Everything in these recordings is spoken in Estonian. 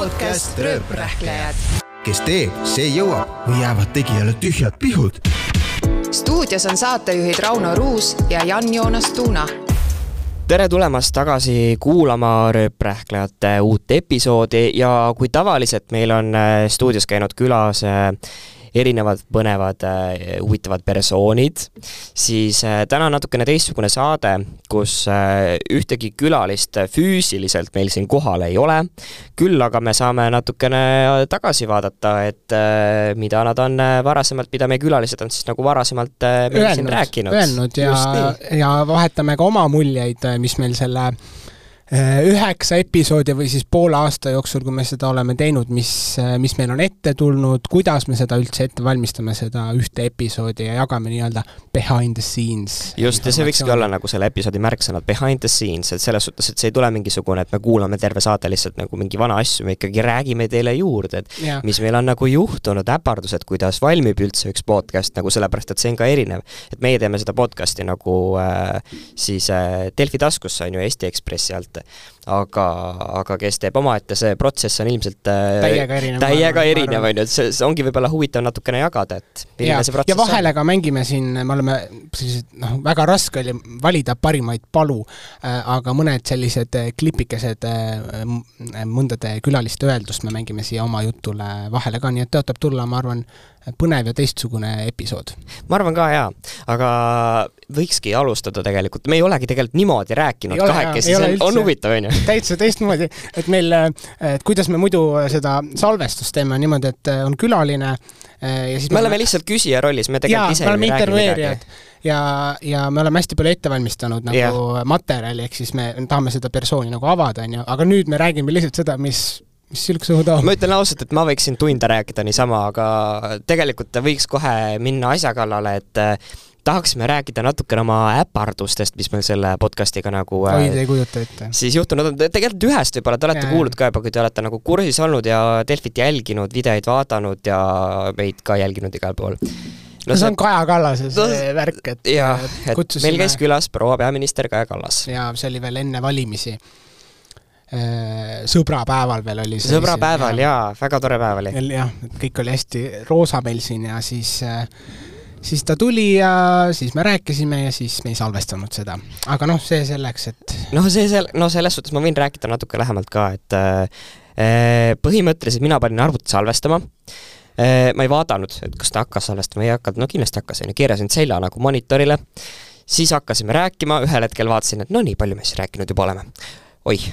podcast Rööprähklejad. kes teeb, see jõuab või jäävad tegijale tühjad pihud. stuudios on saatejuhid Rauno Ruus ja Jan-Joonas Tuuna. tere tulemast tagasi kuulama Rööprähklejate uut episoodi ja kui tavaliselt meil on äh, stuudios käinud külas äh, erinevad põnevad äh, huvitavad persoonid, siis äh, täna on natukene teistsugune saade, kus äh, ühtegi külalist füüsiliselt meil siin kohal ei ole, küll aga me saame natukene tagasi vaadata, et äh, mida nad on äh, varasemalt, mida meie külalised on siis nagu varasemalt äh, meil siin rääkinud. öelnud ja ja vahetame ka oma muljeid, mis meil selle eh, üheksa episoodi või siis poole aasta jooksul, kui me seda oleme teinud, mis, mis meil on ette tulnud, kuidas me seda üldse ette valmistame, seda ühte episoodi ja jagame nii-öelda behind the scenes. just, ja see võikski olla nagu selle episoodi märksõnad behind the scenes, et selles suhtes, et see ei tule mingisugune, et me kuulame terve saate lihtsalt nagu mingi vana asju, me ikkagi räägime teile juurde, et ja, mis meil on nagu juhtunud, äpardused, kuidas valmib üldse üks podcast nagu sellepärast, et see on ka erinev. et meie teeme seda podcast'i nagu äh, siis äh, Delfi taskusse on ju Eesti Ekspressi alt, aga, aga kes teeb omaette, see protsess on ilmselt äh, täiega erinev. täiega erinev, on ju, et see, see ongi võib-olla huvitav natukene jagada, et ja milline see, ja protsess vahele ka mängime siin, me oleme sellised, noh, väga raske oli valida parimaid palu, aga mõned sellised äh, klipikesed äh, mõndade külaliste öeldust me mängime siia oma jutule vahele ka, nii et tõotab tulla, ma arvan, põnev ja teistsugune episood. ma arvan ka jaa, aga võikski alustada tegelikult, me ei olegi tegelikult niimoodi rääkinud kahekesi, see on, on huvitav, on ju. täitsa teistmoodi, et meil, et kuidas me muidu seda salvestust teeme niimoodi, et äh, on külaline äh, ja siis me oleme lihtsalt küsija rollis, me jaa, tegelikult ise me oleme ei räägi midagi. ja, ja me oleme hästi palju ette valmistanud nagu Jah. materjali, ehk siis me tahame seda persooni nagu avada, on ju, aga nüüd me räägime lihtsalt seda, mis, mis sülg suhu toob. ma ütlen ausalt, et ma võiksin tunde rääkida niisama, aga tegelikult võiks kohe minna asja kallale, et äh, tahaksime rääkida natukene oma äpardustest, mis meil selle podcast'iga nagu äh, oi, te ei kujuta ette. siis juhtunud on, tegelikult ühest võib-olla te olete Jaa, kuulnud ka juba, kui te olete nagu kursis olnud ja Delfit jälginud, videoid vaadanud ja meid ka jälginud igal pool. no see on Kaja Kallase No see värk, et jah, et kutsusime- meil käis külas proua peaminister Kaja Kallas. ja see oli veel enne valimisi. Sõbrapäeval veel oli see. sõbrapäeval jaa, väga tore päev oli. jah, et kõik oli hästi roosa meil siin ja siis, siis ta tuli ja siis me rääkisime ja siis me ei salvestanud seda. aga noh, see selleks, et noh, see seal, no selles suhtes ma võin rääkida natuke lähemalt ka, et äh, põhimõtteliselt mina panin arvuti salvestama äh,, ma ei vaadanud, et kas ta hakkas salvestama, ei hakanud, no kindlasti hakkas, on ju, keerasin selja nagu monitorile, siis hakkasime rääkima, ühel hetkel vaatasin, et no nii palju me siis rääkinud juba oleme. oih,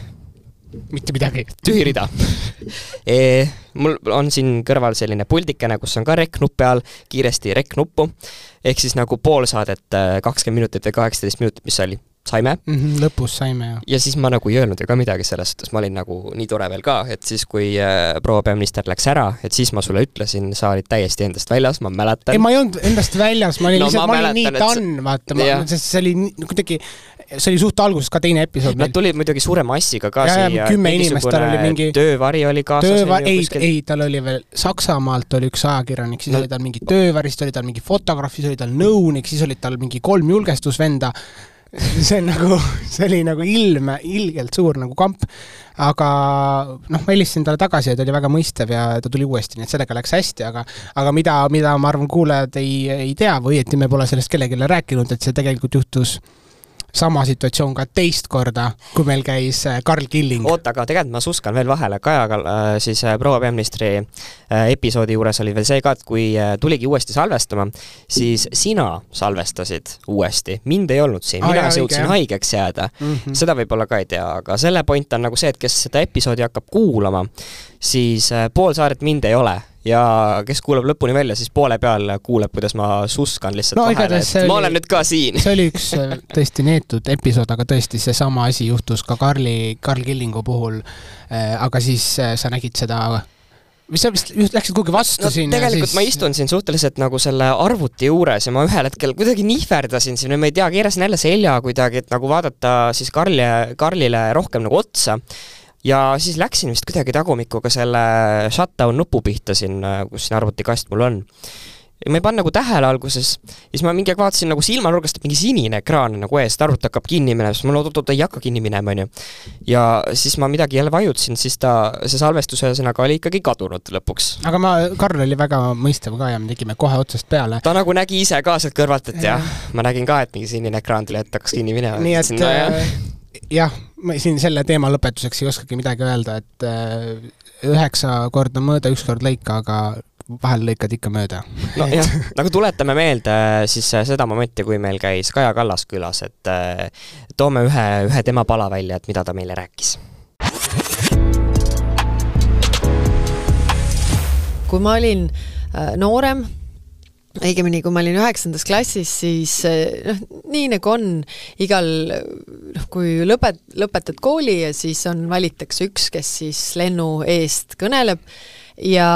mitte midagi. tühi rida e,. mul on siin kõrval selline puldikene, kus on ka rek-nupp peal, kiiresti rek-nuppu, ehk siis nagu pool saadet, kakskümmend minutit või kaheksateist minutit, mis oli, saime Mhm, lõpus saime ja. ja siis ma nagu ei öelnud ju ka midagi selles suhtes, ma olin nagu nii tore veel ka, et siis, kui äh, proua peaminister läks ära, et siis ma sulle ütlesin, sa olid täiesti endast väljas, ma mäletan ei, ma ei olnud endast väljas, ma olin No lihtsalt, ma olin nii done, vaata, Jah., sest see oli kuidagi, see oli suht alguses ka teine episood Nad tulid muidugi suurema assiga ka Ja, siia, kümme inimest, tal oli mingi- töövari oli kaasas. tööva-, ei, ei, tal oli veel Saksamaalt oli üks ajakirjanik, siis No- oli tal mingi töövari, siis oli tal mingi fotograaf, siis oli tal nõunik, siis olid tal mingi kolm julgestusvenda. see on nagu, see oli nagu ilme, ilgelt suur nagu kamp. aga noh, ma helistasin talle tagasi ja ta oli väga mõistev ja ta tuli uuesti, nii et sellega läks hästi, aga aga mida, mida ma arvan, kuulajad ei, ei tea või õieti me pole sellest kellelegi rääkinud, et see tegelikult juhtus sama situatsioon ka teist korda, kui meil käis äh, Karl Killing. oota, aga tegelikult ma suskan veel vahele, Kaja Kall-, siis äh, proua peaministri äh, episoodi juures oli veel see ka, et kui äh, tuligi uuesti salvestama, siis sina salvestasid uuesti, mind ei olnud siin, mina jõudsin haigeks jääda. Mm -hmm. seda võib-olla ka ei tea, aga selle point on nagu see, et kes seda episoodi hakkab kuulama, siis äh, pool saadet mind ei ole ja kes kuulab lõpuni välja, siis poole peal kuuleb, kuidas ma suskan lihtsalt No vahele, et see ma oli- olen nüüd ka siin. see oli üks äh, tõesti neetud episood, aga tõesti seesama asi juhtus ka Karli, Karl Killingu puhul. aga siis äh, sa nägid seda, või sa vist just läksid kuhugi vastu no siin tegelikult ma istun siin suhteliselt nagu selle arvuti juures ja ma ühel hetkel kuidagi nihverdasin siin või ma ei tea, keerasin jälle selja kuidagi, et nagu vaadata siis Karli, Karlile rohkem nagu otsa ja siis läksin vist kuidagi tagumikuga selle shutdown nupu pihta siin, kus siin arvutikast mul on. ja ma ei pannud nagu tähele alguses, siis ma mingi aeg vaatasin nagu silmanurgast, et mingi sinine ekraan nagu ees, et arvuti hakkab kinni minema, siis ma mõtlesin, oot-oot, ei hakka kinni minema, on ju. ja siis ma midagi jälle vajutasin, siis ta, see salvestus ühesõnaga oli ikkagi kadunud lõpuks. aga ma, Karl oli väga mõistev ka ja me tegime kohe otsast peale. ta nagu nägi ise ka sealt kõrvalt, et jah ja., ma nägin ka, et mingi sinine ekraan tuli, et hakkas kinni minema. nii et no, äh, jah, ma siin selle teema lõpetuseks ei oskagi midagi öelda, et äh, üheksa korda mõõda, üks kord lõika, aga vahel lõikad ikka mööda. nojah, nagu tuletame meelde siis äh, seda momenti, kui meil käis Kaja Kallas külas, et äh, toome ühe, ühe tema pala välja, et mida ta meile rääkis. kui ma olin äh, noorem, õigemini, kui ma olin üheksandas klassis, siis noh, nii nagu on igal, noh, kui lõpet-, lõpetad kooli ja siis on, valitakse üks, kes siis lennu eest kõneleb. Ja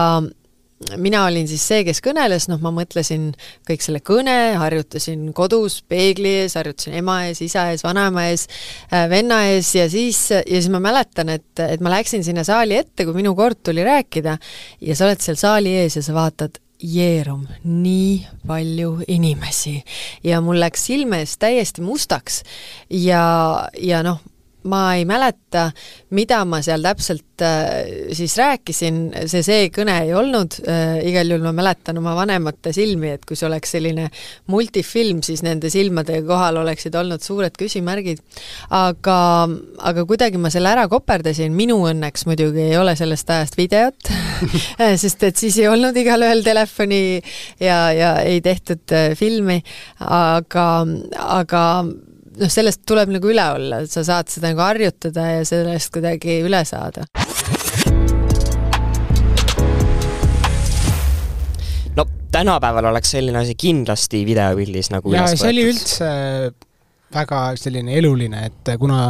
mina olin siis see, kes kõneles, noh, ma mõtlesin kõik selle kõne, harjutasin kodus peegli ees, harjutasin ema ees, isa ees, vanaema ees, äh, venna ees ja siis, ja siis ma mäletan, et, et ma läksin sinna saali ette, kui minu kord tuli rääkida ja sa oled seal saali ees ja sa vaatad, jeerum, nii palju inimesi. Ja mul läks silme ees täiesti mustaks. Ja, ja noh, ma ei mäleta, mida ma seal täpselt äh, siis rääkisin, see see kõne ei olnud äh,, igal juhul ma mäletan oma vanemate silmi, et kui see oleks selline multifilm, siis nende silmade kohal oleksid olnud suured küsimärgid. aga, aga kuidagi ma selle ära koperdasin, minu õnneks muidugi ei ole sellest ajast videot sest et siis ei olnud igalühel telefoni ja, ja ei tehtud äh, filmi, aga, aga noh, sellest tuleb nagu üle olla, et sa saad seda nagu harjutada ja sellest kuidagi üle saada. no tänapäeval oleks selline asi kindlasti videopildis nagu ja see oli üldse väga selline eluline, et kuna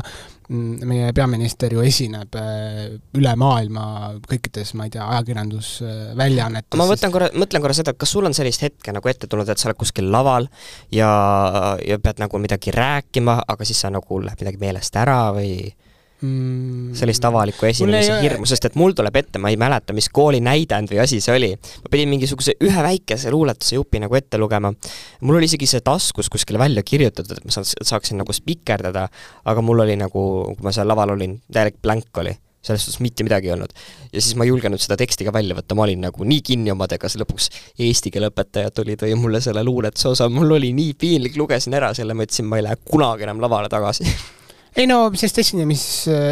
meie peaminister ju esineb äh, üle maailma kõikides, ma ei tea, ajakirjandusväljaannetes. ma võtan korra, mõtlen korra seda, kas sul on sellist hetke nagu ette tulnud, et sa oled kuskil laval ja, ja pead nagu midagi rääkima, aga siis sa nagu läheb midagi meelest ära või mm. sellist avalikku esinemise ei... hirmu, sest et mul tuleb ette, ma ei mäleta, mis kooli näidend või asi see oli. ma pidin mingisuguse ühe väikese luuletuse jupi nagu ette lugema. mul oli isegi see taskus kuskil välja kirjutatud, et ma saaks, saaksin nagu spikerdada, aga mul oli nagu, kui ma seal laval olin, täielik blank oli selles suhtes mitte midagi ei olnud. ja siis ma ei julgenud seda teksti ka välja võtta, ma olin nagu nii kinni omadega, siis lõpuks eesti keele õpetaja tuli, tõi mulle selle luuletuse osa, mul oli nii piinlik, lugesin ära selle, ma ütlesin, ma ei lähe kunagi enam lavale tagasi ei no, sest esinemis,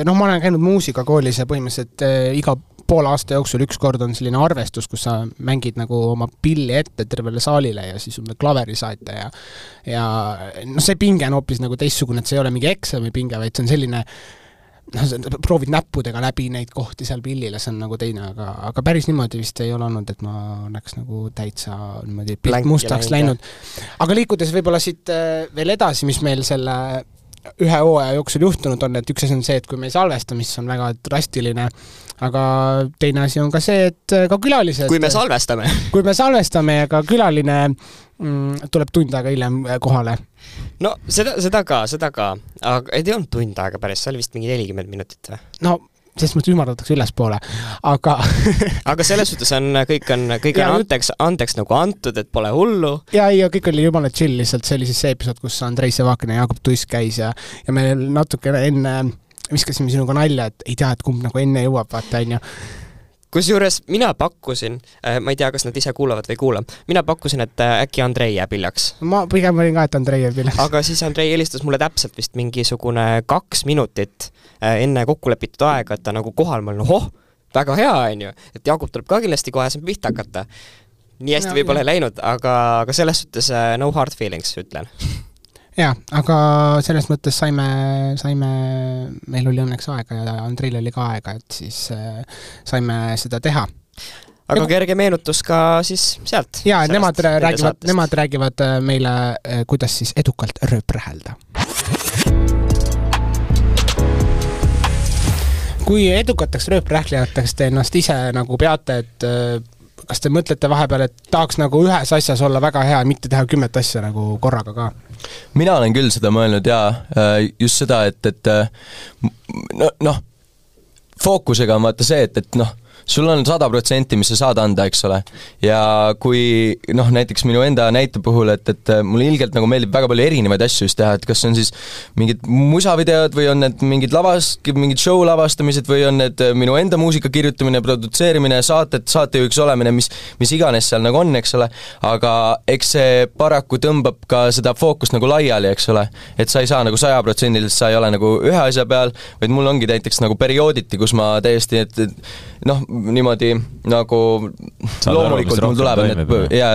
noh, ma olen käinud muusikakoolis ja põhimõtteliselt äh, iga poole aasta jooksul üks kord on selline arvestus, kus sa mängid nagu oma pilli ette tervele saalile ja siis sulle klaveri saate ja ja noh, see pinge on hoopis nagu teistsugune, et see ei ole mingi eksamipinge, vaid see on selline noh, sa proovid näppudega läbi neid kohti seal pillile, see on nagu teine, aga, aga päris niimoodi vist ei ole olnud, et ma oleks nagu täitsa niimoodi pilt mustaks läinud. aga liikudes võib-olla siit äh, veel edasi, mis meil selle ühe hooaja jooksul juhtunud on, et üks asi on see, et kui me ei salvesta, mis on väga drastiline, aga teine asi on ka see, et ka külalised kui me salvestame kui me salvestame ja ka külaline mm, tuleb tund aega hiljem kohale. no seda, seda ka, seda ka, aga ei olnud tund aega päris, see oli vist mingi nelikümmend minutit või? no selles mõttes ümardatakse ülespoole, aga aga selles suhtes on, kõik on, kõik on andeks, andeks nagu antud, et pole hullu. ja, ja kõik oli jumala chill, lihtsalt see oli siis see episood, kus Andrei Sevakin ja Jaagup Tuss käis ja, ja me natukene enne viskasime sinuga nalja, et ei tea, et kumb nagu enne jõuab, vaata, onju kusjuures mina pakkusin, äh, ma ei tea, kas nad ise kuulavad või ei kuula, mina pakkusin, et äh, äkki Andrei jääb hiljaks. ma pigem olin ka, et Andrei jääb hiljaks. aga siis Andrei helistas mulle täpselt vist mingisugune kaks minutit äh, enne kokkulepitud aega, et ta nagu kohal, ma olin, ohoh, väga hea, onju, et Jaagup tuleb ka kindlasti kohe, saab pihta hakata. nii hästi võib-olla ei läinud, aga, aga selles suhtes no hard feelings, ütlen jaa, aga selles mõttes saime, saime, meil oli õnneks aega ja Andreil oli ka aega, et siis äh, saime seda teha aga ja, kerge meenutus ka siis sealt. jaa, nemad räägivad, nemad räägivad äh, meile, äh, kuidas siis edukalt rööprähelda. kui edukateks rööprähklejateks te ennast ise nagu peate, et kas te mõtlete vahepeal, et tahaks nagu ühes asjas olla väga hea, mitte teha kümmet asja nagu korraga ka? mina olen küll seda mõelnud jaa, äh, just seda, et, et äh, no noh, fookusega on vaata see, et, et noh, sul on sada protsenti, mis sa saad anda, eks ole. ja kui noh, näiteks minu enda näite puhul, et, et mulle ilgelt nagu meeldib väga palju erinevaid asju just teha, et kas see on siis mingid musavideod või on need mingid lavas, mingid show lavastamised või on need minu enda muusika kirjutamine, produtseerimine, saated, saatejuhiks olemine, mis, mis iganes seal nagu on, eks ole, aga eks see paraku tõmbab ka seda fookust nagu laiali, eks ole. et sa ei saa nagu sajaprotsendiliselt, sa ei ole nagu ühe asja peal, vaid mul ongi näiteks nagu periooditi, kus ma täiesti, et, et noh, niimoodi nagu Saad loomulikult aru, mul tulevad need ja,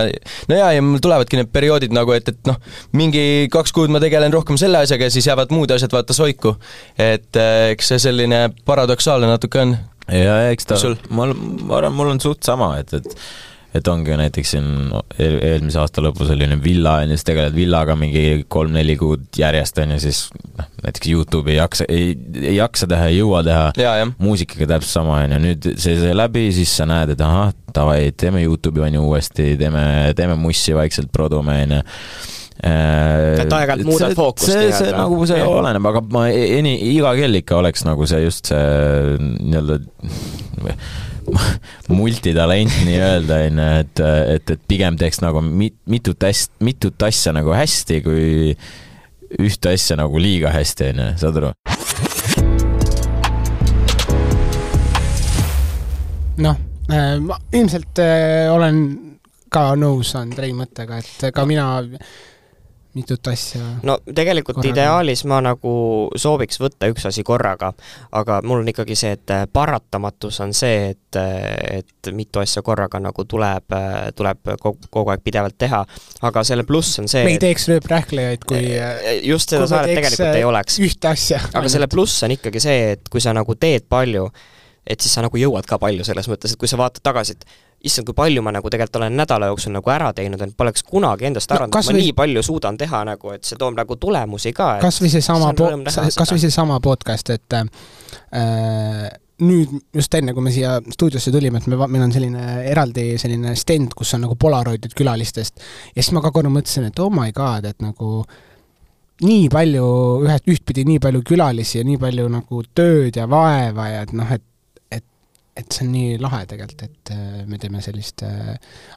no jaa, ja mul tulevadki need perioodid nagu, et, et noh, mingi kaks kuud ma tegelen rohkem selle asjaga ja siis jäävad muud asjad vaata soiku. et eh, eks see selline paradoksaalne natuke on. ja, ja eks ta, mul, ma arvan, mul on suht sama, et, et et ongi näiteks siin eel, eelmise aasta lõpus oli nüüd villa, on ju, siis tegeled villaga mingi kolm-neli kuud järjest, on ju, siis noh, näiteks Youtube'i ei jaksa, ei, ei jaksa teha, ei jõua teha, muusikaga täpselt sama, on ju, nüüd see sai läbi, siis sa näed, et ahah, davai, teeme Youtube'i, on ju, uuesti, teeme, teeme mussi vaikselt, produme, on ju. Äh, et aeg-ajalt muudad fookust see, see nagu see ja. oleneb, aga ma eni, iga kell ikka oleks nagu see just see nii-öelda multitalent nii-öelda, on ju, et, et, et pigem teeks nagu mit, mitut hästi, mitut asja nagu hästi, kui ühte asja nagu liiga hästi, on ju, saad aru? noh äh,, ma ilmselt äh, olen ka nõus Andrei mõttega, et ka mina mitut asja. no tegelikult korraga. ideaalis ma nagu sooviks võtta üks asi korraga, aga mul on ikkagi see, et paratamatus on see, et, et mitu asja korraga nagu tuleb, tuleb kogu, kogu aeg pidevalt teha, aga selle pluss on see me ei teeks rööprähklejaid, kui just seda saadet tegelikult ei oleks. ühte asja. aga selle pluss on ikkagi see, et kui sa nagu teed palju, et siis sa nagu jõuad ka palju selles mõttes, et kui sa vaatad tagasi, et issand, kui palju ma nagu tegelikult olen nädala jooksul nagu ära teinud, et poleks kunagi endast arvanud no,, et ma või... nii palju suudan teha nagu, et see toob nagu tulemusi ka. kas või seesama po-, kas või seesama podcast, et äh, nüüd just enne, kui me siia stuudiosse tulime, et me, meil on selline eraldi selline stend, kus on nagu polaroidid külalistest ja siis ma ka korra mõtlesin, et oh my god, et nagu nii palju, ühest, ühtpidi nii palju külalisi ja nii palju nagu tööd ja vaeva ja et noh, et et see on nii lahe tegelikult, et äh, me teeme sellist äh,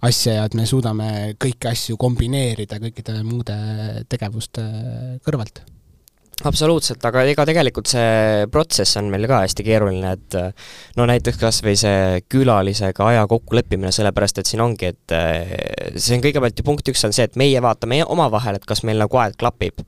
asja ja et me suudame kõiki asju kombineerida kõikide muude tegevuste kõrvalt. Absoluutselt, aga ega tegelikult see protsess on meil ka hästi keeruline, et äh, no näiteks kas või see külalisega aja kokkuleppimine, sellepärast et siin ongi, et see on kõigepealt ju punkt üks on see, et meie vaatame omavahel, et kas meil nagu aeg klapib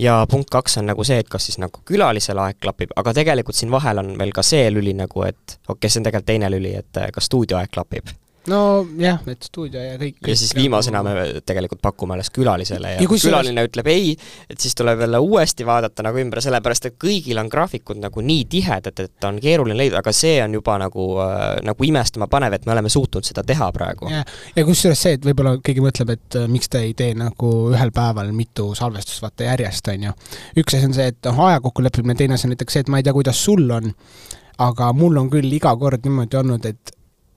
ja punkt kaks on nagu see, et kas siis nagu külalisel aeg klapib, aga tegelikult siin vahel on veel ka see lüli nagu, et okei okay,, see on tegelikult teine lüli, et kas stuudio aeg klapib nojah, et stuudio ja kõik, kõik ja siis viimasena me tegelikult pakume alles külalisele ja, ja kui külaline selles... ütleb ei, et siis tuleb jälle uuesti vaadata nagu ümber, sellepärast et kõigil on graafikud nagu nii tihedad, et on keeruline leida, aga see on juba nagu äh,, nagu imestama panev, et me oleme suutnud seda teha praegu. ja, ja kusjuures see, et võib-olla keegi mõtleb, et äh, miks te ei tee nagu ühel päeval mitu salvestust vaata järjest, on ju. üks asi on see, et noh, aja kokkuleppimine, teine asi on näiteks see, et ma ei tea, kuidas sul on, aga mul on küll iga kord niimoodi olnud, et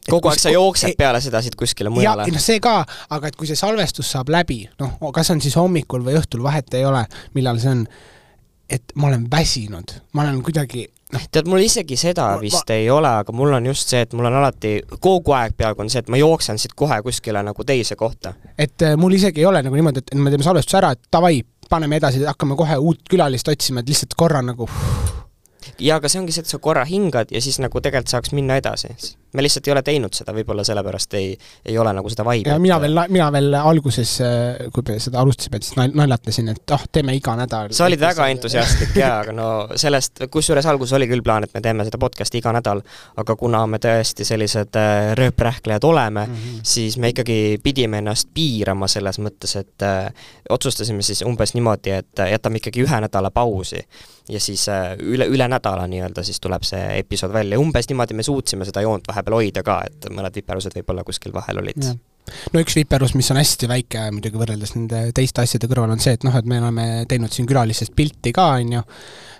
kogu aeg sa jooksed peale seda siit kuskile mujale. noh, see ka, aga et kui see salvestus saab läbi, noh, kas on siis hommikul või õhtul, vahet ei ole, millal see on, et ma olen väsinud, ma olen kuidagi noh tead, mul isegi seda ma, vist ma... ei ole, aga mul on just see, et mul on alati, kogu aeg peaaegu on see, et ma jooksen siit kohe kuskile nagu teise kohta. et äh, mul isegi ei ole nagu niimoodi, et me teeme salvestuse ära, et davai, paneme edasi, hakkame kohe uut külalist otsima, et lihtsalt korra nagu ja aga see ongi see, et sa korra hingad ja siis nagu tegelikult saaks minna edasi. me lihtsalt ei ole teinud seda, võib-olla sellepärast ei, ei ole nagu seda et... mina veel, mina veel alguses, äh, kui me seda alustasime, siis naljatasin, et ah oh,, teeme iga nädal. sa olid väga entusiastlik jaa, aga no sellest, kusjuures alguses oli küll plaan, et me teeme seda podcast'i iga nädal, aga kuna me tõesti sellised äh, rööprähklejad oleme mm, -hmm. siis me ikkagi pidime ennast piirama selles mõttes, et äh, otsustasime siis umbes niimoodi, et jätame ikkagi ühe nädala pausi ja siis üle, üle nädala nii-öelda siis tuleb see episood välja, umbes niimoodi me suutsime seda joont vahepeal hoida ka, et mõned viperused võib-olla kuskil vahel olid. no üks viperus, mis on hästi väike muidugi võrreldes nende teiste asjade kõrval, on see, et noh, et me oleme teinud siin külalistest pilti ka, on ju,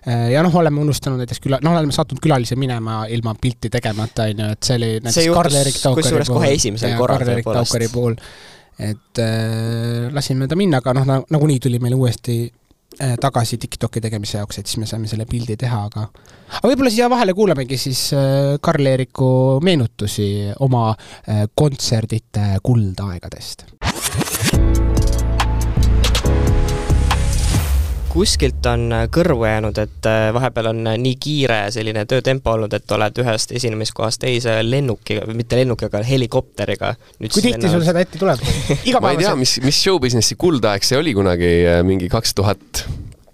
äh, ja noh, oleme unustanud näiteks küla-, noh, oleme saatnud külalise minema ilma pilti tegemata, on ju, et see oli näiteks Karl-Erik Taukari puhul. kohe esimesel korral tõepoolest. et äh, lasime ta minna, aga noh, nagunii tuli meil uuesti tagasi TikToki tegemise jaoks, et siis me saime selle pildi teha, aga aga võib-olla siia vahele kuulamegi siis äh, Karl-Eeriku meenutusi oma äh, kontserdite kuldaegadest. Kuskilt on kõrvu jäänud, et äh, vahepeal on nii kiire selline töötempo olnud, et oled ühest esinemiskohast teise lennukiga, mitte lennukiga, aga helikopteriga. kui tihti sul seda ette tuleb? ma ei tea, mis, mis show businessi kuldaeg see oli kunagi, äh, mingi kaks tuhat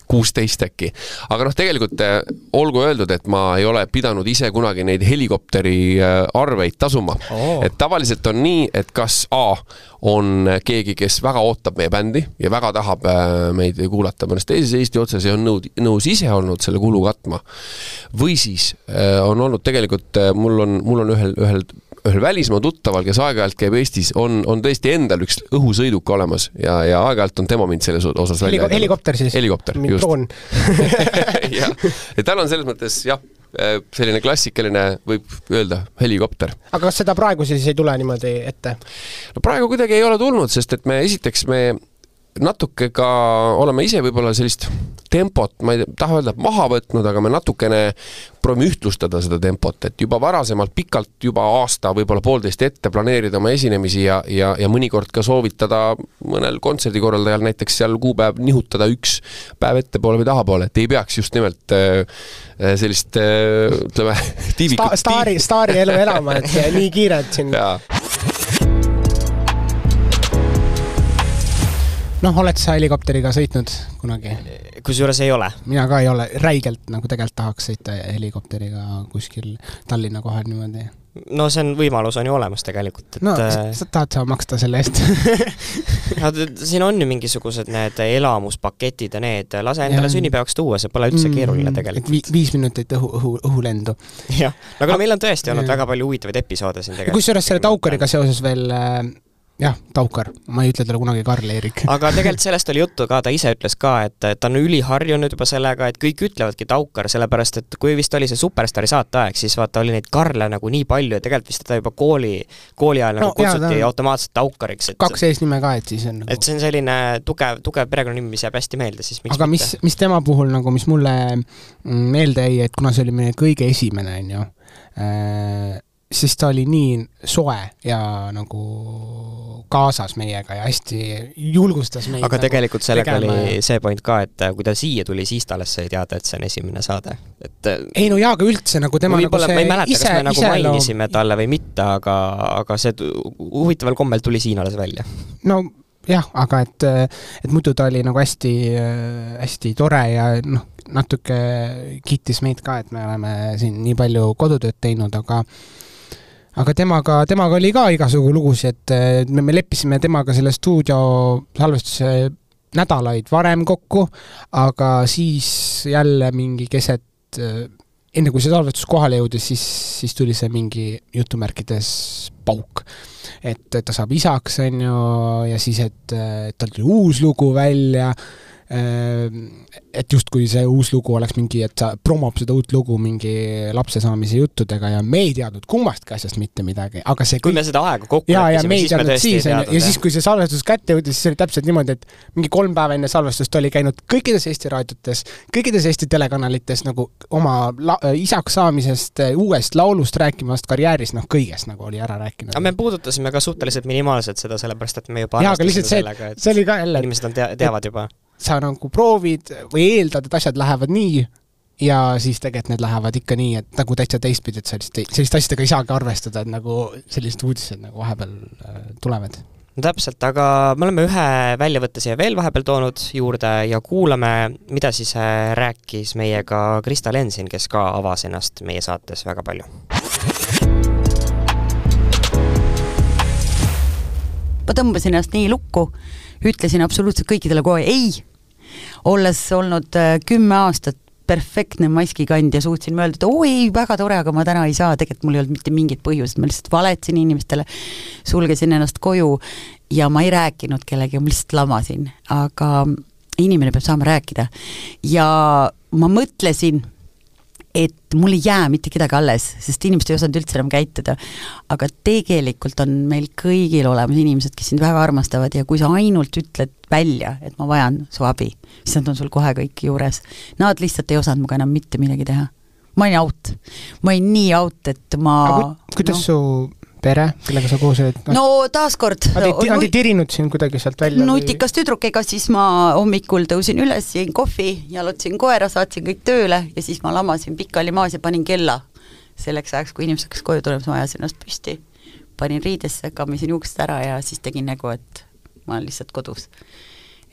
kuusteist äkki. aga noh, tegelikult äh, olgu öeldud, et ma ei ole pidanud ise kunagi neid helikopteri äh, arveid tasuma oh.. et tavaliselt on nii, et kas A on keegi, kes väga ootab meie bändi ja väga tahab äh, meid kuulata mõnes teises Eesti otsas ja on nõud, nõus ise olnud selle kulu katma. või siis on olnud tegelikult, mul on, mul on ühel, ühel ühel välismaa tuttaval, kes aeg-ajalt käib Eestis, on, on tõesti endal üks õhusõiduk olemas ja, ja aeg-ajalt on tema mind selles osas välja Heliko, helikopter siis? helikopter, just. jah, ja tal on selles mõttes jah, äh, selline klassikaline, võib öelda, helikopter. aga kas seda praegu siis ei tule niimoodi ette? no praegu kuidagi ei ole tulnud, sest et me esiteks me natuke ka oleme ise võib-olla sellist tempot, ma ei taha öelda, et maha võtnud, aga me natukene proovime ühtlustada seda tempot, et juba varasemalt pikalt, juba aasta, võib-olla poolteist ette planeerida oma esinemisi ja, ja, ja mõnikord ka soovitada mõnel kontserdikorraldajal näiteks seal kuupäev nihutada üks päev ettepoole või tahapoole, et ei peaks just nimelt äh, sellist äh, ütleme, tiivikut Sta. staari, staari elu elama, et nii kiiret siin noh, oled sa helikopteriga sõitnud kunagi? kusjuures ei ole. mina ka ei ole, räigelt nagu tegelikult tahaks sõita helikopteriga kuskil Tallinna kohal niimoodi. no see on, võimalus on ju olemas tegelikult, et no äh, sa tahad sa maksta selle eest no siin on ju mingisugused need elamuspaketid ja need, lase endale sünnipäevaks tuua, see pole üldse keeruline mm, tegelikult vi. viis minutit õhu, õhu, õhulendu. jah, aga meil on tõesti olnud väga palju huvitavaid episoode siin tegelikult. kusjuures selle Taukariga seoses veel äh, jah, Taukar, ma ei ütle talle kunagi Karl-Erik aga tegelikult sellest oli juttu ka, ta ise ütles ka, et ta on üliharjunud juba sellega, et kõik ütlevadki Taukar, sellepärast et kui vist oli see Superstaari saateaeg, siis vaata, oli neid Karle nagu nii palju ja tegelikult vist teda juba kooli, kooli ajal no, nagu kutsuti jaa, automaatselt Taukariks, et kaks eesnime ka, et siis on nagu et see on selline tugev, tugev perekonnanimi, mis jääb hästi meelde, siis miks aga mitte. mis, mis tema puhul nagu, mis mulle meelde jäi, et kuna see oli meie kõige esimene, on ju, äh, siis ta oli nii soe ja nagu kaasas meiega ja hästi julgustas meid. aga nagu tegelikult sellega tegema. oli see point ka, et kui ta siia tuli, siis ta alles sai teada, et see on esimene saade, et ei no jaa, aga üldse nagu tema nagu see ma ei mäleta, kas me nagu ise mainisime talle või mitte, aga, aga see huvitaval kombel tuli siin alles välja. no jah, aga et, et muidu ta oli nagu hästi, hästi tore ja noh, natuke kiitis meid ka, et me oleme siin nii palju kodutööd teinud, aga aga temaga, temaga oli ka igasugu lugusid, et me, me leppisime temaga selle stuudio salvestuse nädalaid varem kokku, aga siis jälle mingi keset, enne kui see salvestus kohale jõudis, siis, siis tuli see mingi jutumärkides pauk. et ta saab isaks, on ju, ja siis, et, et tal tuli uus lugu välja et justkui see uus lugu oleks mingi, et ta promob seda uut lugu mingi lapse saamise juttudega ja me ei teadnud kummastki asjast mitte midagi, aga see kui kõik... me seda aega kokku leppisime, siis me tõesti ei teadnud. ja siis, kui see salvestus kätte jõudis, siis oli täpselt niimoodi, et mingi kolm päeva enne salvestust oli käinud kõikides Eesti raadiotes, kõikides Eesti telekanalites nagu oma la-, isaks saamisest, uuest laulust rääkimast, karjäärist, noh kõigest nagu oli ära rääkinud. aga me puudutasime ka suhteliselt minimaalselt seda, sellepärast et me juba jaa, aga lihtsalt see, see oli ka jälle inimesed on tea-, teavad juba sa nagu proovid või eeldad, et asjad lähevad nii ja siis tegelikult need lähevad ikka nii, et nagu täitsa teistpidi, et sellist, selliste asjadega ei saagi arvestada, et nagu sellised uudised nagu vahepeal äh, tulevad. no täpselt, aga me oleme ühe väljavõtte siia veel vahepeal toonud juurde ja kuulame, mida siis äh, rääkis meiega Krista Lensin, kes ka avas ennast meie saates väga palju. ma tõmbasin ennast nii lukku ütlesin absoluutselt kõikidele kohe ei, olles olnud äh, kümme aastat perfektne maskikandja, suutsin öelda, et oo ei, väga tore, aga ma täna ei saa, tegelikult mul ei olnud mitte mingit põhjust, ma lihtsalt valetasin inimestele, sulgesin ennast koju ja ma ei rääkinud kellegagi, ma lihtsalt lamasin, aga inimene peab saama rääkida. ja ma mõtlesin, et mul ei jää mitte kedagi alles, sest inimesed ei osanud üldse enam käituda. aga tegelikult on meil kõigil olemas inimesed, kes sind väga armastavad ja kui sa ainult ütled välja, et ma vajan su abi, siis nad on sul kohe kõik juures. Nad lihtsalt ei osanud minuga enam mitte midagi teha. ma olin out. ma olin nii out, et ma kuidas no, su pere, kellega sa koos olid? no taaskord. Nad ei, nad ei tirinud sind kuidagi sealt välja? nutikas tüdruk, ega siis ma hommikul tõusin üles, jõin kohvi, jalutasin koera, saatsin kõik tööle ja siis ma lamasin pikali maas ja panin kella. selleks ajaks, kui inimesed hakkasid koju tulema, siis ma ajasin ennast püsti, panin riidesse, kammisin juuksed ära ja siis tegin nägu, et ma olen lihtsalt kodus.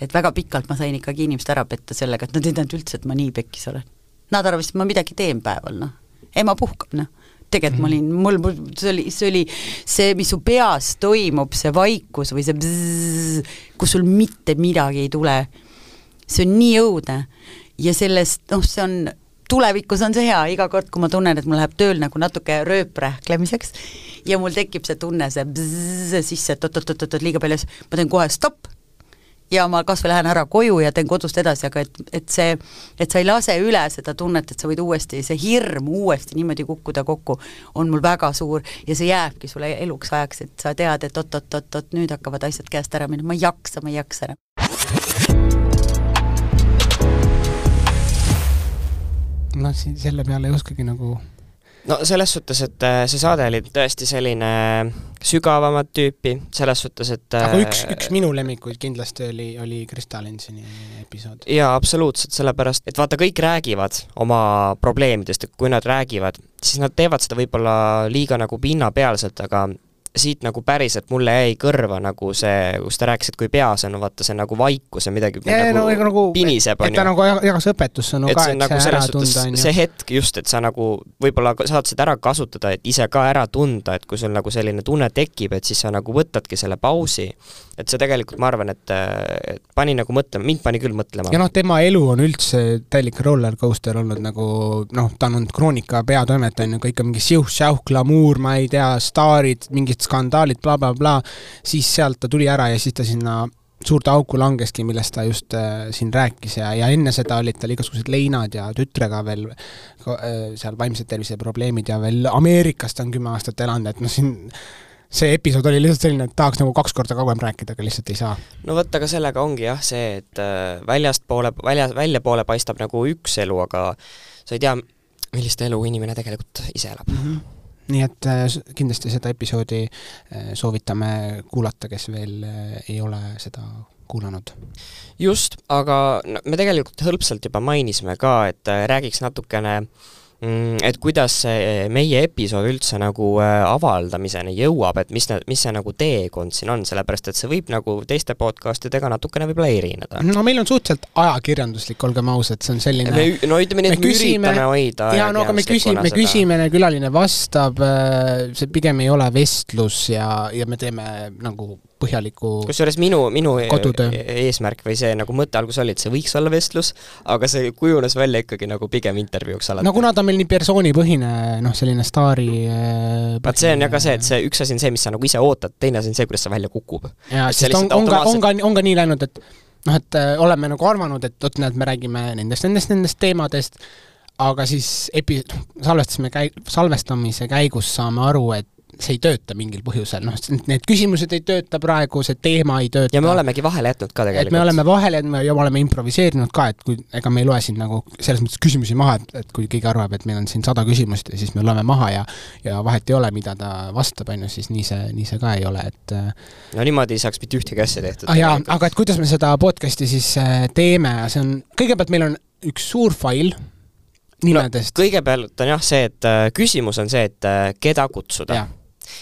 et väga pikalt ma sain ikkagi inimest ära petta sellega, et nad ei teadnud üldse, et ma nii pekkis olen. Nad arvasid, et ma midagi teen päeval, noh. ema puhkab, noh tegelikult ma olin, mul, mul, see oli, see oli see, mis su peas toimub, see vaikus või see bzzz, kus sul mitte midagi ei tule, see on nii õudne. ja sellest, noh, see on, tulevikus on see hea, iga kord, kui ma tunnen, et mul läheb tööl nagu natuke rööprähklemiseks ja mul tekib see tunne, see bzzz sisse, et oot-oot-oot, liiga palju, ma teen kohe stopp ja ma kas või lähen ära koju ja teen kodust edasi, aga et, et see, et sa ei lase üle seda tunnet, et sa võid uuesti, see hirm uuesti niimoodi kukkuda kokku, on mul väga suur ja see jääbki sulle eluks ajaks, et sa tead, et oot-oot-oot-oot, nüüd hakkavad asjad käest ära minema, ma ei jaksa, ma ei jaksa enam. noh, selle peale ei oskagi nagu no selles suhtes, et äh, see saade oli tõesti selline sügavamat tüüpi, selles suhtes, et aga üks, äh, üks minu lemmikuid kindlasti oli, oli Krista Lensini episood. jaa, absoluutselt, sellepärast et vaata, kõik räägivad oma probleemidest ja kui nad räägivad, siis nad teevad seda võib-olla liiga nagu pinnapealselt, aga siit nagu päriselt mulle jäi kõrva nagu see, kus ta rääkis, et kui peas on vaata see nagu vaikus ja midagi ja, nagu, no, nagu piniseb, on ju. et ta nagu jagas õpetussõnu et ka, et nagu see ära tunda, on ju. see hetk just, et sa nagu võib-olla saad seda ära kasutada, et ise ka ära tunda, et kui sul nagu selline tunne tekib, et siis sa nagu võtadki selle pausi. et see tegelikult, ma arvan, et, et pani nagu mõtlema, mind pani küll mõtlema. ja noh, tema elu on üldse täielik roller coaster olnud nagu noh, ta on olnud Kroonika peatoimetaja, on ju, kõik on mingi siuh-säuh, glamuur, ma ei tea, staarid, mingid skandaalid bla,, blablabla, siis sealt ta tuli ära ja siis ta sinna suurde auku langeski, millest ta just äh, siin rääkis ja, ja enne seda olid tal igasugused leinad ja tütrega veel äh, seal vaimse tervise probleemid ja veel Ameerikas ta on kümme aastat elanud, et noh, siin see episood oli lihtsalt selline, et tahaks nagu kaks korda kauem rääkida, aga lihtsalt ei saa. no vot, aga sellega ongi jah see, et äh, väljastpoole, välja, väljapoole paistab nagu üks elu, aga sa ei tea, millist elu inimene tegelikult ise elab mm. -hmm nii et äh, kindlasti seda episoodi äh, soovitame kuulata, kes veel äh, ei ole seda kuulanud. just, aga me tegelikult hõlpsalt juba mainisime ka, et räägiks natukene äh, et kuidas see meie episood üldse nagu äh, avaldamiseni jõuab, et mis mis see nagu teekond siin on, sellepärast et see võib nagu teiste podcastidega natukene võib-olla erineda. no meil on suhteliselt ajakirjanduslik, olgem ausad, see on selline me, no ütleme nii, et me küsime, üritame hoida jaa, no aga me küsime, me küsime, külaline vastab, äh, see pigem ei ole vestlus ja, ja me teeme nagu põhjaliku kusjuures minu, minu kodutöö. eesmärk või see nagu mõte alguses oli, et see võiks olla vestlus, aga see kujunes välja ikkagi nagu pigem intervjuuks alati. no kuna ta on meil nii persoonipõhine, noh, selline staari äh, vaat see on ja ka see, et see üks asi on see, mis sa nagu ise ootad, teine asi on see, kuidas see välja kukub. jaa, sest on, on ka, on ka, on ka nii läinud, et noh, et oleme nagu arvanud, et vot näed, me räägime nendest, nendest, nendest teemadest, aga siis epi-, salvestasime käi-, salvestamise käigus saame aru, et see ei tööta mingil põhjusel, noh, need küsimused ei tööta praegu, see teema ei tööta. ja me olemegi vahele jätnud ka tegelikult. et me oleme vahele jätnud ja me oleme improviseerinud ka, et kui, ega me ei loe siin nagu selles mõttes küsimusi maha, et, et kui keegi arvab, et meil on siin sada küsimust ja siis me loeme maha ja ja vahet ei ole, mida ta vastab, on ju, siis nii see, nii see ka ei ole, et äh, no niimoodi ei saaks mitte ühtegi asja tehtud. ah jaa, aga et kuidas me seda podcast'i siis äh, teeme, see on, kõigepealt meil on üks suur fail, nimedest no,. kõigepealt on jah see, et äh, küsimus on see, et äh, keda kutsuda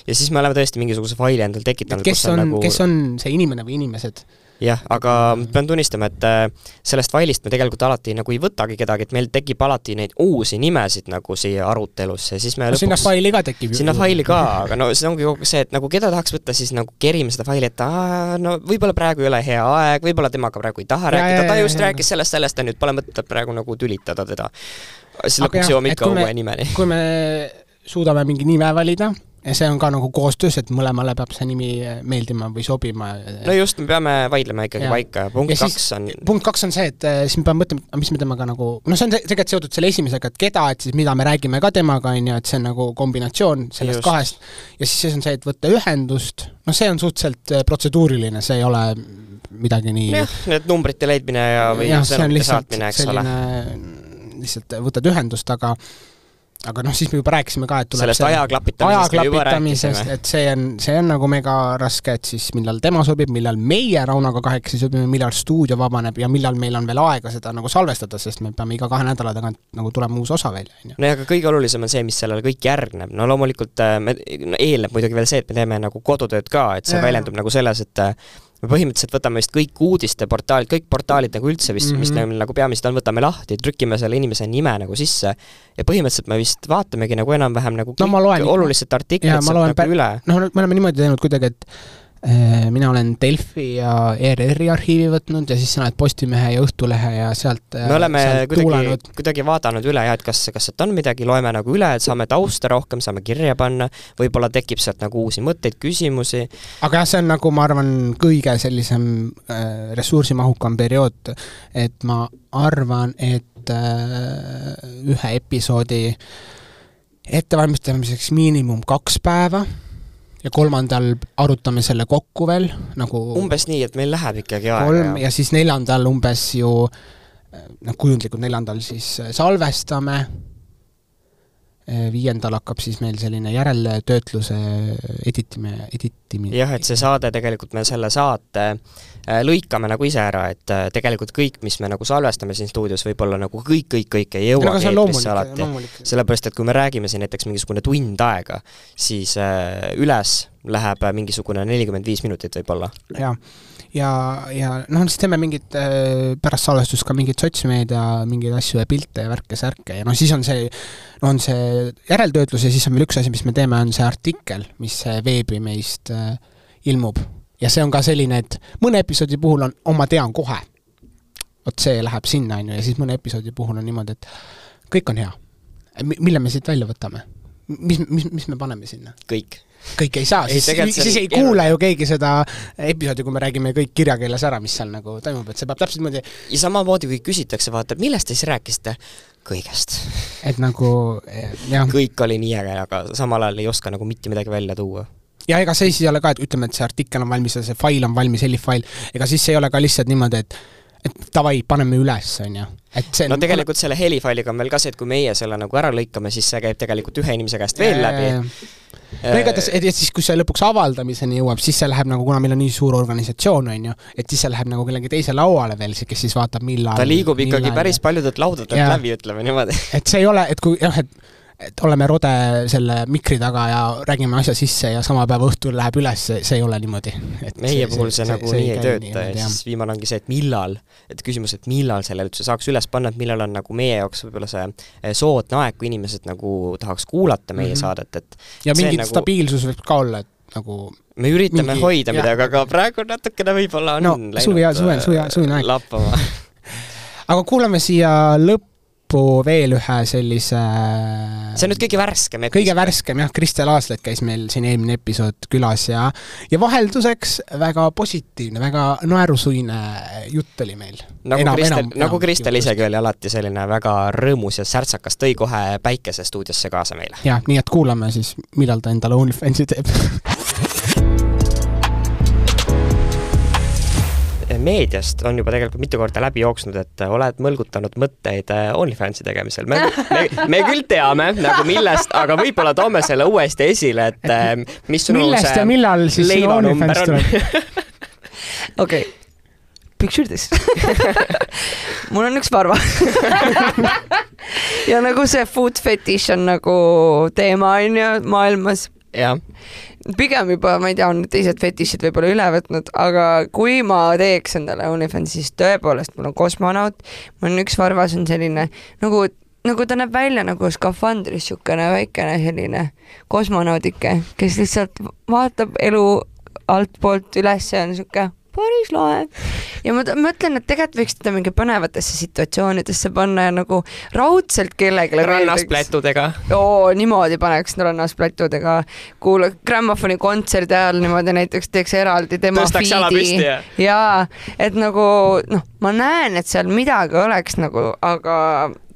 ja siis me oleme tõesti mingisuguse faili endale tekitanud, kes on, nagu... kes on see inimene või inimesed? jah, aga pean tunnistama, et äh, sellest failist me tegelikult alati nagu ei võtagi kedagi, et meil tekib alati neid uusi nimesid nagu siia arutelusse, siis me no, lõpuks sinna faili ka tekib sinna faili ka, aga no see ongi kogu see, et nagu keda tahaks võtta, siis nagu kerime seda faili, et aa, no võib-olla praegu ei ole hea aeg, võib-olla temaga praegu ei taha ja, rääkida, ta just ja, rääkis sellest, sellest ja nüüd pole mõtet praegu nagu tülitada teda. siis lõpuks jõuame ikka uue nimeni. kui me suudame mingi nime valida, ja see on ka nagu koostöös, et mõlemale peab see nimi meeldima või sobima. no just, me peame vaidlema ikkagi Jaa. paika ja punkt Ja siis- kaks on punkt kaks on see, et äh, siis me peame mõtlema, mis me temaga nagu, noh, see on te- tegelikult seotud selle esimesega, et keda, et siis mida me räägime ka temaga, on ju, et see on nagu kombinatsioon sellest Just. Kahest. ja siis on see, et võtta ühendust, noh, see on suhteliselt protseduuriline, see ei ole midagi nii jah, need numbrite leidmine ja, või on sõnumite saatmine, eks ole. selline, lihtsalt võtad ühendust, aga aga noh, siis me juba rääkisime ka, et tuleb sellest me juba ajaklapitamisest, rääkisime. et see on, see on nagu mega raske, et siis millal tema sobib, millal meie Raunoga kahekesi sobime, millal stuudio vabaneb ja millal meil on veel aega seda nagu salvestada, sest me peame iga kahe nädala tagant nagu tulema uus osa välja, on ju. no ja aga kõige olulisem on see, mis sellele kõik järgneb, no loomulikult äh, me, eelneb muidugi veel see, et me teeme nagu kodutööd ka, et see Jaa. väljendub nagu selles, et äh, me põhimõtteliselt võtame vist kõik uudisteportaalid, kõik portaalid nagu üldse vist mm, -hmm. mis Mhm. meil nagu peamiselt on, võtame lahti, trükime selle inimese nime nagu sisse ja põhimõtteliselt me vist vaatamegi nagu enam-vähem nagu No kõik ma loen- olulised artiklid sealt nagu üle. noh, me oleme niimoodi teinud kuidagi, et mina olen Delfi ja ERR-i arhiivi võtnud ja siis sina oled Postimehe ja Õhtulehe ja sealt me oleme kuidagi kuidagi vaadanud üle jah, et kas, kas sealt on midagi, loeme nagu üle, et saame tausta rohkem, saame kirja panna, võib-olla tekib sealt nagu uusi mõtteid, küsimusi, aga jah, see on nagu ma arvan, kõige sellisem äh, ressursimahukam periood, et ma arvan, et äh, ühe episoodi ettevalmistamiseks miinimum kaks päeva ja kolmandal arutame selle kokku veel nagu umbes nii, et meil läheb ikkagi aega kolm ja siis neljandal umbes ju noh, kujundlikult neljandal siis äh, salvestame, viiendal hakkab siis meil selline järeltöötluse editimine, editimine. jah, et see saade tegelikult me selle saate lõikame nagu ise ära, et äh, tegelikult kõik, mis me nagu salvestame siin stuudios, võib-olla nagu kõik, kõik, kõik ei on eetrisse alati. sellepärast, et kui me räägime siin näiteks mingisugune tund aega, siis äh, üles läheb äh, mingisugune nelikümmend viis minutit võib-olla. jaa, ja, ja noh, siis teeme mingit äh, pärast salvestust ka mingeid sotsmeedia mingeid asju ja pilte ja värke-särke ja noh, siis on see, on see järeltöötlus ja siis on veel üks asi, mis me teeme, on see artikkel, mis äh, veebi meist äh, ilmub. Ja see on ka selline, et mõne episoodi puhul on, oh ma tean kohe, vot see läheb sinna, on ju, ja siis mõne episoodi puhul on niimoodi, et kõik on hea. mille me siit välja võtame? mis, mis, mis me paneme sinna? kõik. kõik ei saa, siis, siis ei keeruline. kuula ju keegi seda episoodi, kui me räägime kõik kirjakeeles ära, mis seal nagu toimub, et see peab täpselt niimoodi, ja samamoodi, kui küsitakse, vaata, millest te siis rääkisite? kõigest. et nagu eh, jah, kõik oli nii äge, aga samal ajal ei oska nagu mitte midagi välja tuua. Ja ega see siis ei ole ka, et ütleme, et see artikkel on valmis ja see fail on valmis, helif fail, ega siis ei ole ka lihtsalt niimoodi, et et davai, paneme üles, on ju, et see no tegelikult selle helifailiga on veel ka see, et kui meie selle nagu ära lõikame, siis see käib tegelikult ühe inimese käest veel läbi. no igatahes, et siis, kui see lõpuks avaldamiseni jõuab, siis see läheb nagu, kuna meil on nii suur organisatsioon, on ju, et siis see läheb nagu kellegi teise lauale veel, kes siis vaatab, millal ta liigub ikkagi millal- päris paljudelt laudadelt läbi, ütleme niimoodi. et see ei ole, et kui jah, et et oleme rode selle mikri taga ja räägime asja sisse ja sama päeva õhtul läheb üles, see ei ole niimoodi. meie puhul see, see nagu see, nii ei tööta ja siis viimane ongi see, et millal, et küsimus, et millal selle üldse saaks üles panna, et millal on nagu meie jaoks võib-olla see eh, soodne aeg, kui inimesed nagu tahaks kuulata meie mm. -hmm. saadet, et ja see mingi nagu- stabiilsus võib ka olla, et nagu me üritame Mingi- hoida midagi, aga praegu natukene võib-olla on No, läinud suvi- suve- suve- suvine aeg. lappama. aga kuulame siia lõppu veel ühe sellise see on nüüd kõige värskem kõige värskem jah, Kristel Aaslet käis meil siin eelmine episood külas ja ja vahelduseks väga positiivne, väga naerusuine jutt oli meil. nagu Kristel, nagu Kristel isegi oli alati selline väga rõõmus ja särtsakas, tõi kohe päikese stuudiosse kaasa meile. jah, nii et kuulame siis, millal ta endale OnlyFansi teeb. meediast on juba tegelikult mitu korda läbi jooksnud, et oled mõlgutanud mõtteid äh, OnlyFansi tegemisel. me, me, me küll teame nagu millest, aga võib-olla toome selle uuesti esile, et äh, mis sinu millest ja millal siis sinu OnlyFans on tuleb?? okei picture this mul on üks varva ja nagu see food fetish on nagu teema on ju maailmas jah, pigem juba, ma ei tea, on teised fetišid võib-olla üle võtnud, aga kui ma teeks endale OnlyFansi, siis tõepoolest mul on kosmonaut, mul on üks varvas on selline nagu, nagu ta näeb välja nagu skafandris niisugune väikene selline kosmonaudike, kes lihtsalt vaatab elu altpoolt üles ja on niisugune päris lahe. ja ma mõtlen, et tegelikult võiks teda mingi põnevatesse situatsioonidesse panna ja nagu raudselt kellelegi rannas. plätudega. oo, niimoodi paneks rannas plätudega, kuula grammofoni kontserdi ajal niimoodi näiteks teeks eraldi tema Tõstaks jala püsti ja- jaa, et nagu noh, ma näen, et seal midagi oleks nagu, aga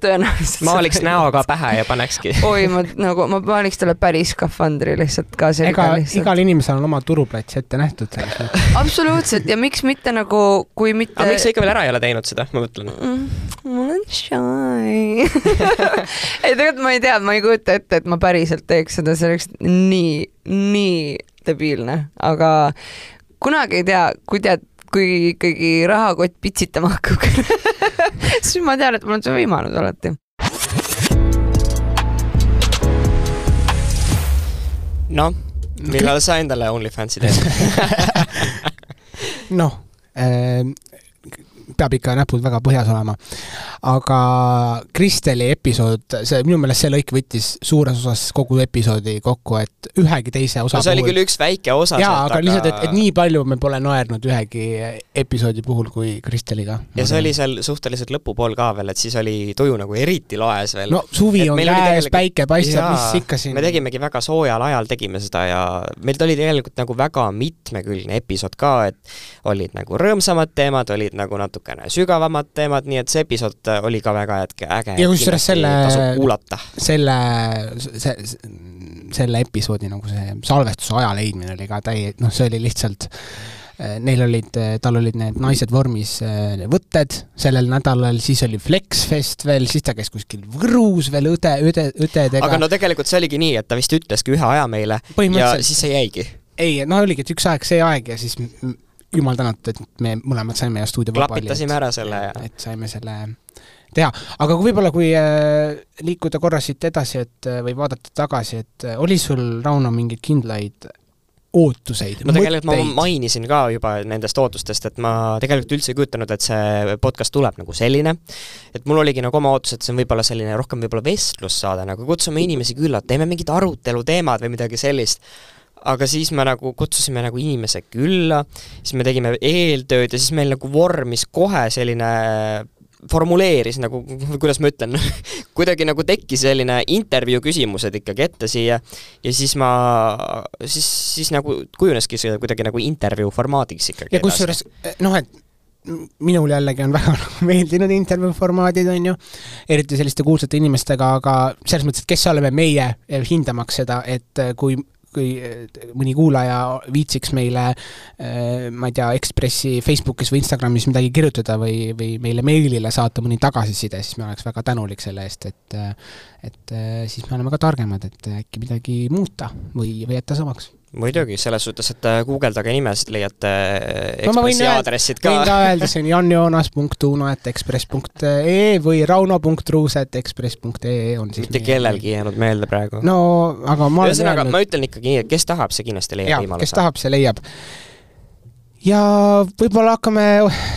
tõenäoliselt maaliks näo ka pähe ja panekski. oi, ma nagu, ma paaniks talle päris skafandri lihtsalt ka selga ega lihtsalt. igal inimesel on oma turuplats ette nähtud selles mõttes. absoluutselt ja miks mitte nagu, kui mitte aga miks sa ikka veel ära ei ole teinud seda, ma mõtlen. Mm, ma olen shy ei tegelikult ma ei tea, ma ei kujuta ette, et ma päriselt teeks seda, see oleks nii, nii debiilne, aga kunagi ei tea, kui tead, kui ikkagi rahakott pitsitama hakkab, siis ma tean, et mul on see võimalus alati. noh, millal sa endale OnlyFansi teed? noh, peab ikka näpud väga põhjas olema. aga Kristeli episood, see minu meelest see lõik võttis suures osas kogu episoodi kokku, et ühegi teise osa no see oli küll üks väike osa jaa, aga lihtsalt, et, et nii palju me pole naernud ühegi episoodi puhul kui Kristeliga. ja see oli seal suhteliselt lõpupool ka veel, et siis oli tuju nagu eriti laes veel. no suvi Et on käes, päike paistab, mis ikka siin me tegimegi väga soojal ajal tegime seda ja meil oli tegelikult nagu väga mitmekülgne episood ka, et olid nagu rõõmsamad teemad, olid nagu natukene sügavamad teemad, nii et see episood oli ka väga äge, ja kusjuures selle selle, see, selle episoodi nagu see salvestuse aja leidmine oli ka täie-, noh, see oli lihtsalt Neil olid, tal olid need naised vormis võtted sellel nädalal, siis oli Flexfest veel, siis ta käis kuskil Võrus veel õde, õde, õdedega. aga no tegelikult see oligi nii, et ta vist ütleski ühe aja meile ja siis see jäigi. ei, no oligi, et üks aeg see aeg ja siis jumal tänatud, et me mõlemad saime ja stuudio klapitasime ära selle ja et saime selle teha, aga kui võib-olla, kui äh, liikuda korra siit edasi, et äh, või vaadata tagasi, et äh, oli sul, Rauno, mingeid kindlaid ootuseid, no tegelikult ma mõtteid? mainisin ka juba nendest ootustest, et ma tegelikult üldse ei kujutanud, et see podcast tuleb nagu selline, et mul oligi nagu oma ootus, et see on võib-olla selline rohkem võib-olla vestlussaade, nagu kutsume inimesi külla, teeme mingid aruteluteemad või midagi sellist, aga siis me nagu kutsusime nagu inimese külla, siis me tegime eeltööd ja siis meil nagu vormis kohe selline formuleeris nagu, kuidas ma ütlen, kuidagi nagu tekkis selline intervjuu küsimused ikkagi ette siia ja siis ma, siis, siis nagu kujuneski see kuidagi nagu intervjuu formaadiks ikkagi ja kusjuures noh, et minul jällegi on väga meeldinud intervjuu formaadid, on ju, eriti selliste kuulsate inimestega, aga selles mõttes, et kes oleme meie hindamaks seda, et kui kui mõni kuulaja viitsiks meile eh, ma ei tea, Ekspressi Facebookis või Instagramis midagi kirjutada või, või meile meilile saata mõni tagasiside, siis me oleks väga tänulik selle eest, et et eh, siis me oleme ka targemad, et äkki midagi muuta või, või jätta samaks muidugi, selles suhtes, et äh, guugeldage nimesid, leiate no Ekspressi öelda, aadressid ka võin ka öelda, on janjoonas.uno.ekspress.ee või rauno.ruus.ekspress.ee on siis mitte kellelgi ei jäänud meelde praegu. no aga ma ühesõnaga, ma ütlen ikkagi nii, et kes tahab, see kindlasti leiab võimaluse. kes tahab, see leiab. ja võib-olla hakkame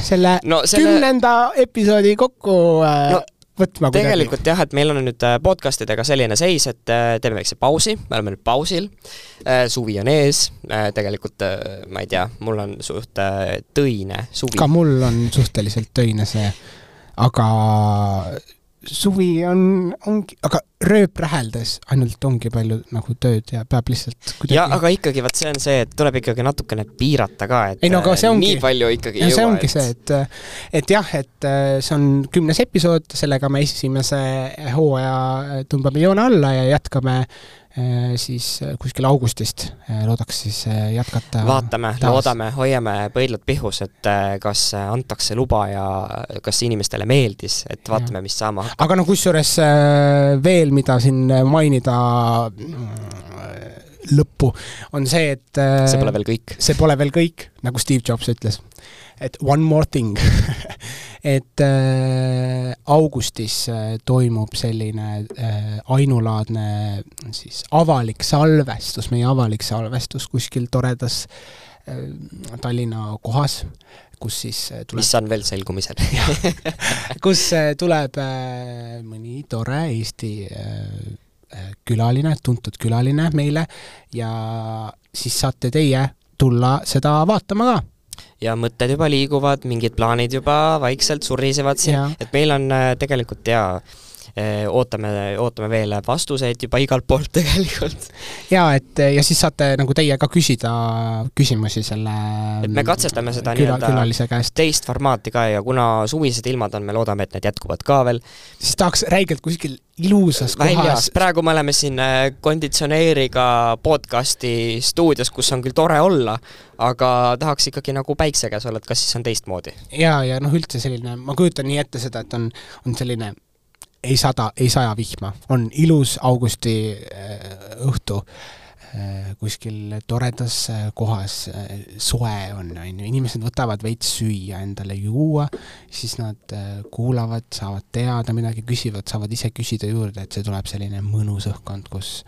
selle no selle kümnenda episoodi kokku äh, No, võtma kuidagi. tegelikult jah, et meil on nüüd äh, podcast idega selline seis, et äh, teeme väikse pausi, me oleme nüüd pausil, suvi on ees, tegelikult äh, ma ei tea, mul on suht äh, töine suvi ka. mul on suhteliselt töine see, aga suvi on, ongi, aga rööp räheldes ainult ongi palju nagu tööd ja peab lihtsalt kuidagi ja aga ikkagi vot see on see, et tuleb ikkagi natukene piirata ka, et Ei no aga see äh, ongi- nii palju ikkagi ei see jõua, ongi see, et et jah, et äh, see on kümnes episood, sellega me esimese hooaja tõmbame joone alla ja jätkame äh, siis äh, kuskil augustist äh, loodaks siis äh, jätkata vaatame, loodame, hoiame põidlad pihus, et äh, kas äh, antakse luba ja kas inimestele meeldis, et vaatame, mis saama hakkab. aga no kusjuures äh, veel, mida siin mainida mm, lõppu, on see, et äh, see pole veel kõik. see pole veel kõik, nagu Steve Jobs ütles. et one more thing et äh, augustis äh, toimub selline äh, ainulaadne siis avalik salvestus, meie avalik salvestus kuskil toredas äh, Tallinna kohas, kus siis äh, tuleb mis on veel selgumisel. kus äh, tuleb äh, mõni tore Eesti külaline, tuntud külaline meile ja siis saate teie tulla seda vaatama ka. ja mõtted juba liiguvad, mingid plaanid juba vaikselt surisevad siin et meil on tegelikult jaa, ootame, ootame veel vastuseid juba igalt poolt tegelikult. jaa, et ja siis saate nagu teie ka küsida küsimusi selle et me katsetame seda nii-öelda teist formaati ka ja kuna suvised ilmad on, me loodame, et need jätkuvad ka veel siis tahaks räigelt kuskil ilusas väljas kohas,, praegu me oleme siin äh, konditsioneeriga podcasti stuudios, kus on küll tore olla, aga tahaks ikkagi nagu päikse käes olla, et kas siis on teistmoodi. ja, ja noh, üldse selline, ma kujutan nii ette seda, et on, on selline ei sada, ei saja vihma, on ilus augusti äh, õhtu äh, kuskil toredas äh, kohas soe on, on ju, inimesed võtavad veits süüa endale juua, siis nad kuulavad, saavad teada midagi, küsivad, saavad ise küsida juurde, et see tuleb selline mõnus õhkkond, kus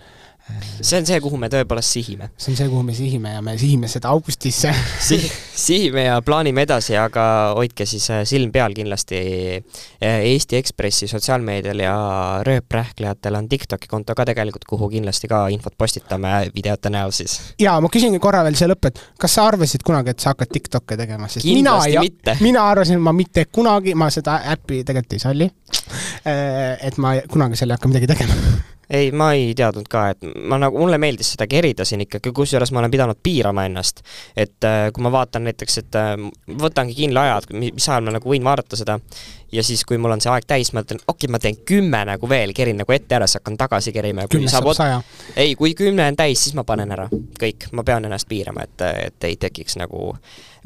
see on see, kuhu me tõepoolest sihime. see on see, kuhu me sihime ja me sihime seda augustisse Si-, sihime ja plaanime edasi, aga hoidke siis äh, silm peal kindlasti äh, Eesti Ekspressi sotsiaalmeedial ja rööprähklejatel on TikToki konto ka tegelikult, kuhu kindlasti ka infot postitame videote näol siis. jaa, ma küsingi korra veel siia lõppu, et kas sa arvasid kunagi, et sa hakkad TikTok'e tegema, sest mina kindlasti ei, mitte. mina arvasin, ma mitte kunagi, ma seda äppi tegelikult ei salli. et ma kunagi seal ei hakka midagi tegema. ei, ma ei teadnud ka, et ma nagu, mulle meeldis seda kerida siin ikkagi, kusjuures ma olen pidanud piirama ennast. et äh, kui ma vaatan näiteks, et äh, võtangi kindla aja, et mi- mis ajal ma nagu võin vaadata seda, ja siis, kui mul on see aeg täis, ma ütlen, okei okay,, ma teen kümme nagu veel, kerin nagu ette ära, siis hakkan tagasi kerima kümnest saab saja. ei, kui kümne on täis, siis ma panen ära, kõik, ma pean ennast piirama, et, et ei tekiks nagu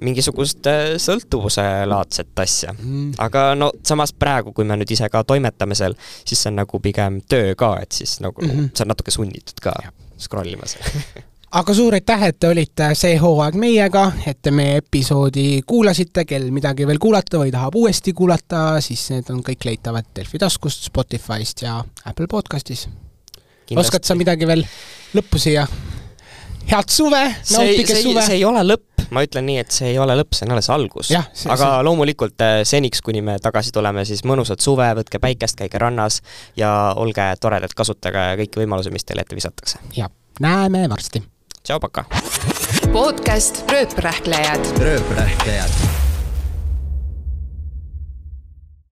mingisugust äh, sõltuvuse laadset asja. aga no samas praegu, kui me nüüd ise ka toimetame seal, siis see on nagu pigem töö ka, et siis nagu mm. -hmm. sa oled natuke sunnitud ka scroll ima seal. aga suur aitäh, et te olite see hooaeg meiega, et te meie episoodi kuulasite, kel midagi veel kuulata või tahab uuesti kuulata, siis need on kõik leitavad Delfi taskust, Spotify'st ja Apple podcastis. oskad sa midagi veel lõppu siia? Head suve, see ei, nautige suve see. ei ole lõpp, ma ütlen nii, et see ei ole lõpp, see on alles algus aga see- loomulikult äh, seniks, kuni me tagasi tuleme, siis mõnusat suve, võtke päikest, käige rannas ja olge toredad, kasutage kõiki võimalusi, mis teile ette visatakse. ja näeme varsti. tšau, paka! podcast Rööprähklejad rööprähklejad